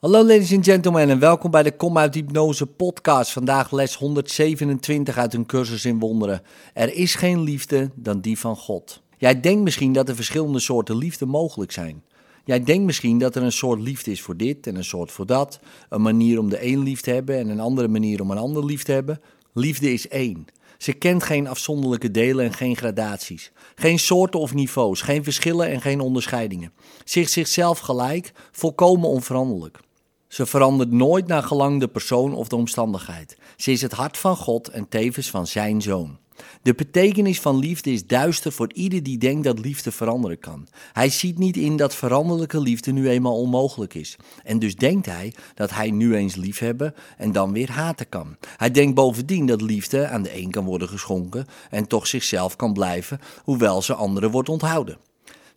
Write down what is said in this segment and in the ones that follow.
Hallo ladies and gentlemen en welkom bij de Kom uit Hypnose podcast. Vandaag les 127 uit een cursus in wonderen. Er is geen liefde dan die van God. Jij denkt misschien dat er verschillende soorten liefde mogelijk zijn. Jij denkt misschien dat er een soort liefde is voor dit en een soort voor dat. Een manier om de een lief te hebben en een andere manier om een ander lief te hebben. Liefde is één. Ze kent geen afzonderlijke delen en geen gradaties. Geen soorten of niveaus, geen verschillen en geen onderscheidingen. Zich zichzelf gelijk, volkomen onveranderlijk. Ze verandert nooit naar gelang de persoon of de omstandigheid. Ze is het hart van God en tevens van zijn zoon. De betekenis van liefde is duister voor ieder die denkt dat liefde veranderen kan. Hij ziet niet in dat veranderlijke liefde nu eenmaal onmogelijk is. En dus denkt hij dat hij nu eens liefhebben en dan weer haten kan. Hij denkt bovendien dat liefde aan de een kan worden geschonken en toch zichzelf kan blijven, hoewel ze anderen wordt onthouden.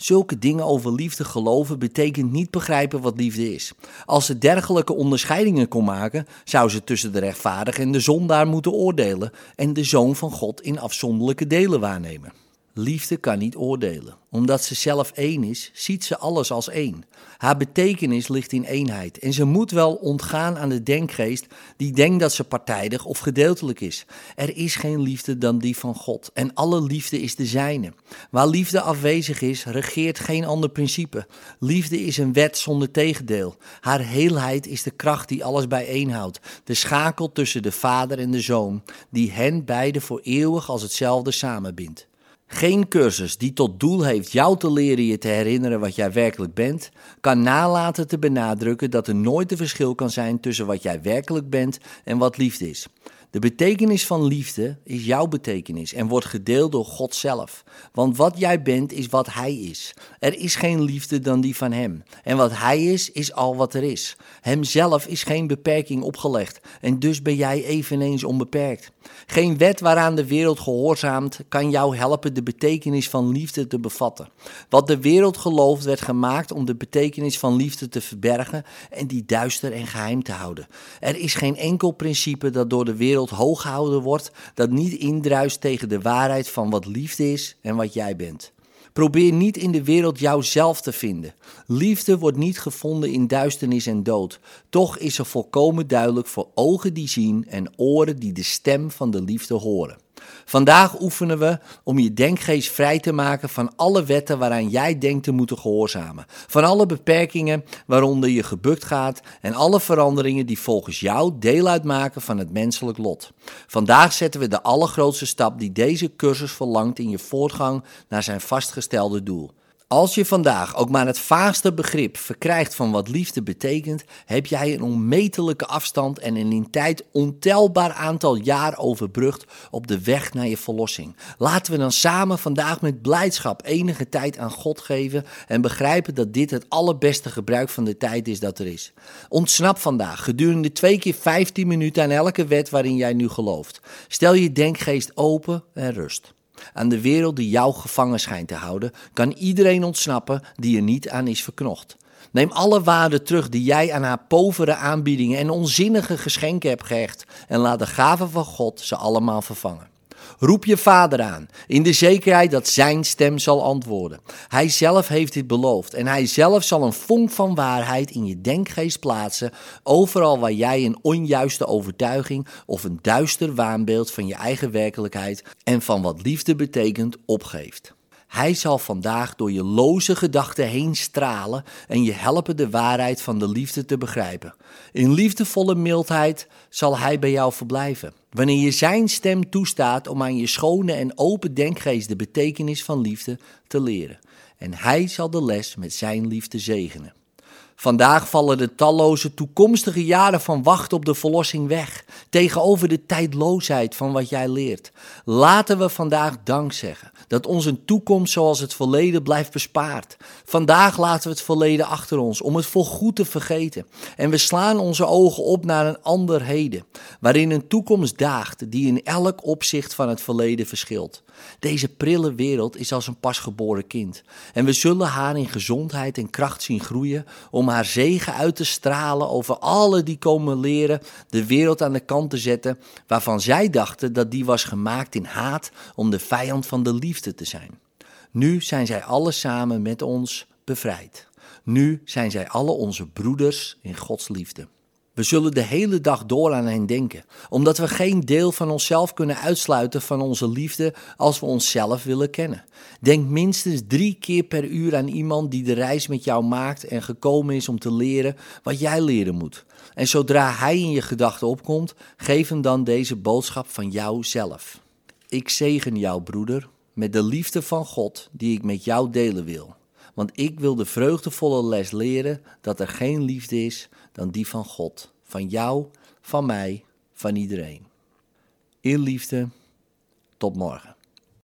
Zulke dingen over liefde geloven betekent niet begrijpen wat liefde is. Als ze dergelijke onderscheidingen kon maken, zou ze tussen de rechtvaardige en de zondaar moeten oordelen en de zoon van God in afzonderlijke delen waarnemen. Liefde kan niet oordelen. Omdat ze zelf één is, ziet ze alles als één. Haar betekenis ligt in eenheid en ze moet wel ontgaan aan de denkgeest die denkt dat ze partijdig of gedeeltelijk is. Er is geen liefde dan die van God en alle liefde is de zijne. Waar liefde afwezig is, regeert geen ander principe. Liefde is een wet zonder tegendeel. Haar heelheid is de kracht die alles bijeenhoudt, de schakel tussen de vader en de zoon, die hen beiden voor eeuwig als hetzelfde samenbindt. Geen cursus die tot doel heeft jou te leren je te herinneren wat jij werkelijk bent, kan nalaten te benadrukken dat er nooit een verschil kan zijn tussen wat jij werkelijk bent en wat liefde is. De betekenis van liefde is jouw betekenis en wordt gedeeld door God zelf. Want wat jij bent is wat Hij is. Er is geen liefde dan die van Hem. En wat Hij is, is al wat er is. Hemzelf is geen beperking opgelegd en dus ben jij eveneens onbeperkt. Geen wet waaraan de wereld gehoorzaamt kan jou helpen de betekenis van liefde te bevatten. Wat de wereld gelooft werd gemaakt om de betekenis van liefde te verbergen en die duister en geheim te houden. Er is geen enkel principe dat door de wereld hoog gehouden wordt dat niet indruist tegen de waarheid van wat liefde is en wat jij bent. Probeer niet in de wereld jouzelf te vinden. Liefde wordt niet gevonden in duisternis en dood. Toch is er volkomen duidelijk voor ogen die zien en oren die de stem van de liefde horen. Vandaag oefenen we om je denkgeest vrij te maken van alle wetten waaraan jij denkt te moeten gehoorzamen. Van alle beperkingen waaronder je gebukt gaat en alle veranderingen die volgens jou deel uitmaken van het menselijk lot. Vandaag zetten we de allergrootste stap die deze cursus verlangt in je voortgang naar zijn vastgestelde doel. Als je vandaag ook maar het vaagste begrip verkrijgt van wat liefde betekent, heb jij een onmetelijke afstand en een in tijd ontelbaar aantal jaar overbrugd op de weg naar je verlossing. Laten we dan samen vandaag met blijdschap enige tijd aan God geven en begrijpen dat dit het allerbeste gebruik van de tijd is dat er is. Ontsnap vandaag gedurende twee keer 15 minuten aan elke wet waarin jij nu gelooft. Stel je denkgeest open en rust. Aan de wereld die jou gevangen schijnt te houden, kan iedereen ontsnappen die er niet aan is verknocht. Neem alle waarde terug die jij aan haar povere aanbiedingen en onzinnige geschenken hebt gehecht en laat de gaven van God ze allemaal vervangen. Roep je vader aan, in de zekerheid dat zijn stem zal antwoorden. Hij zelf heeft dit beloofd en hij zelf zal een vonk van waarheid in je denkgeest plaatsen, overal waar jij een onjuiste overtuiging of een duister waanbeeld van je eigen werkelijkheid en van wat liefde betekent opgeeft. Hij zal vandaag door je loze gedachten heen stralen en je helpen de waarheid van de liefde te begrijpen. In liefdevolle mildheid zal hij bij jou verblijven. Wanneer je zijn stem toestaat om aan je schone en open denkgeest de betekenis van liefde te leren. En hij zal de les met zijn liefde zegenen. Vandaag vallen de talloze toekomstige jaren van wachten op de verlossing weg, tegenover de tijdloosheid van wat jij leert. Laten we vandaag dank zeggen dat onze toekomst zoals het verleden blijft bespaard. Vandaag laten we het verleden achter ons om het voorgoed te vergeten. En we slaan onze ogen op naar een ander heden, waarin een toekomst daagt die in elk opzicht van het verleden verschilt. Deze prille wereld is als een pasgeboren kind. En we zullen haar in gezondheid en kracht zien groeien om haar zegen uit te stralen over alle die komen leren de wereld aan de kant te zetten waarvan zij dachten dat die was gemaakt in haat om de vijand van de liefde te zijn. Nu zijn zij alle samen met ons bevrijd. Nu zijn zij alle onze broeders in Gods liefde. We zullen de hele dag door aan hen denken, omdat we geen deel van onszelf kunnen uitsluiten van onze liefde als we onszelf willen kennen. Denk minstens drie keer per uur aan iemand die de reis met jou maakt en gekomen is om te leren wat jij leren moet. En zodra hij in je gedachten opkomt, geef hem dan deze boodschap van jouzelf. Ik zegen jou, broeder, met de liefde van God die ik met jou delen wil. Want ik wil de vreugdevolle les leren dat er geen liefde is dan die van God, van jou, van mij, van iedereen. In liefde, tot morgen.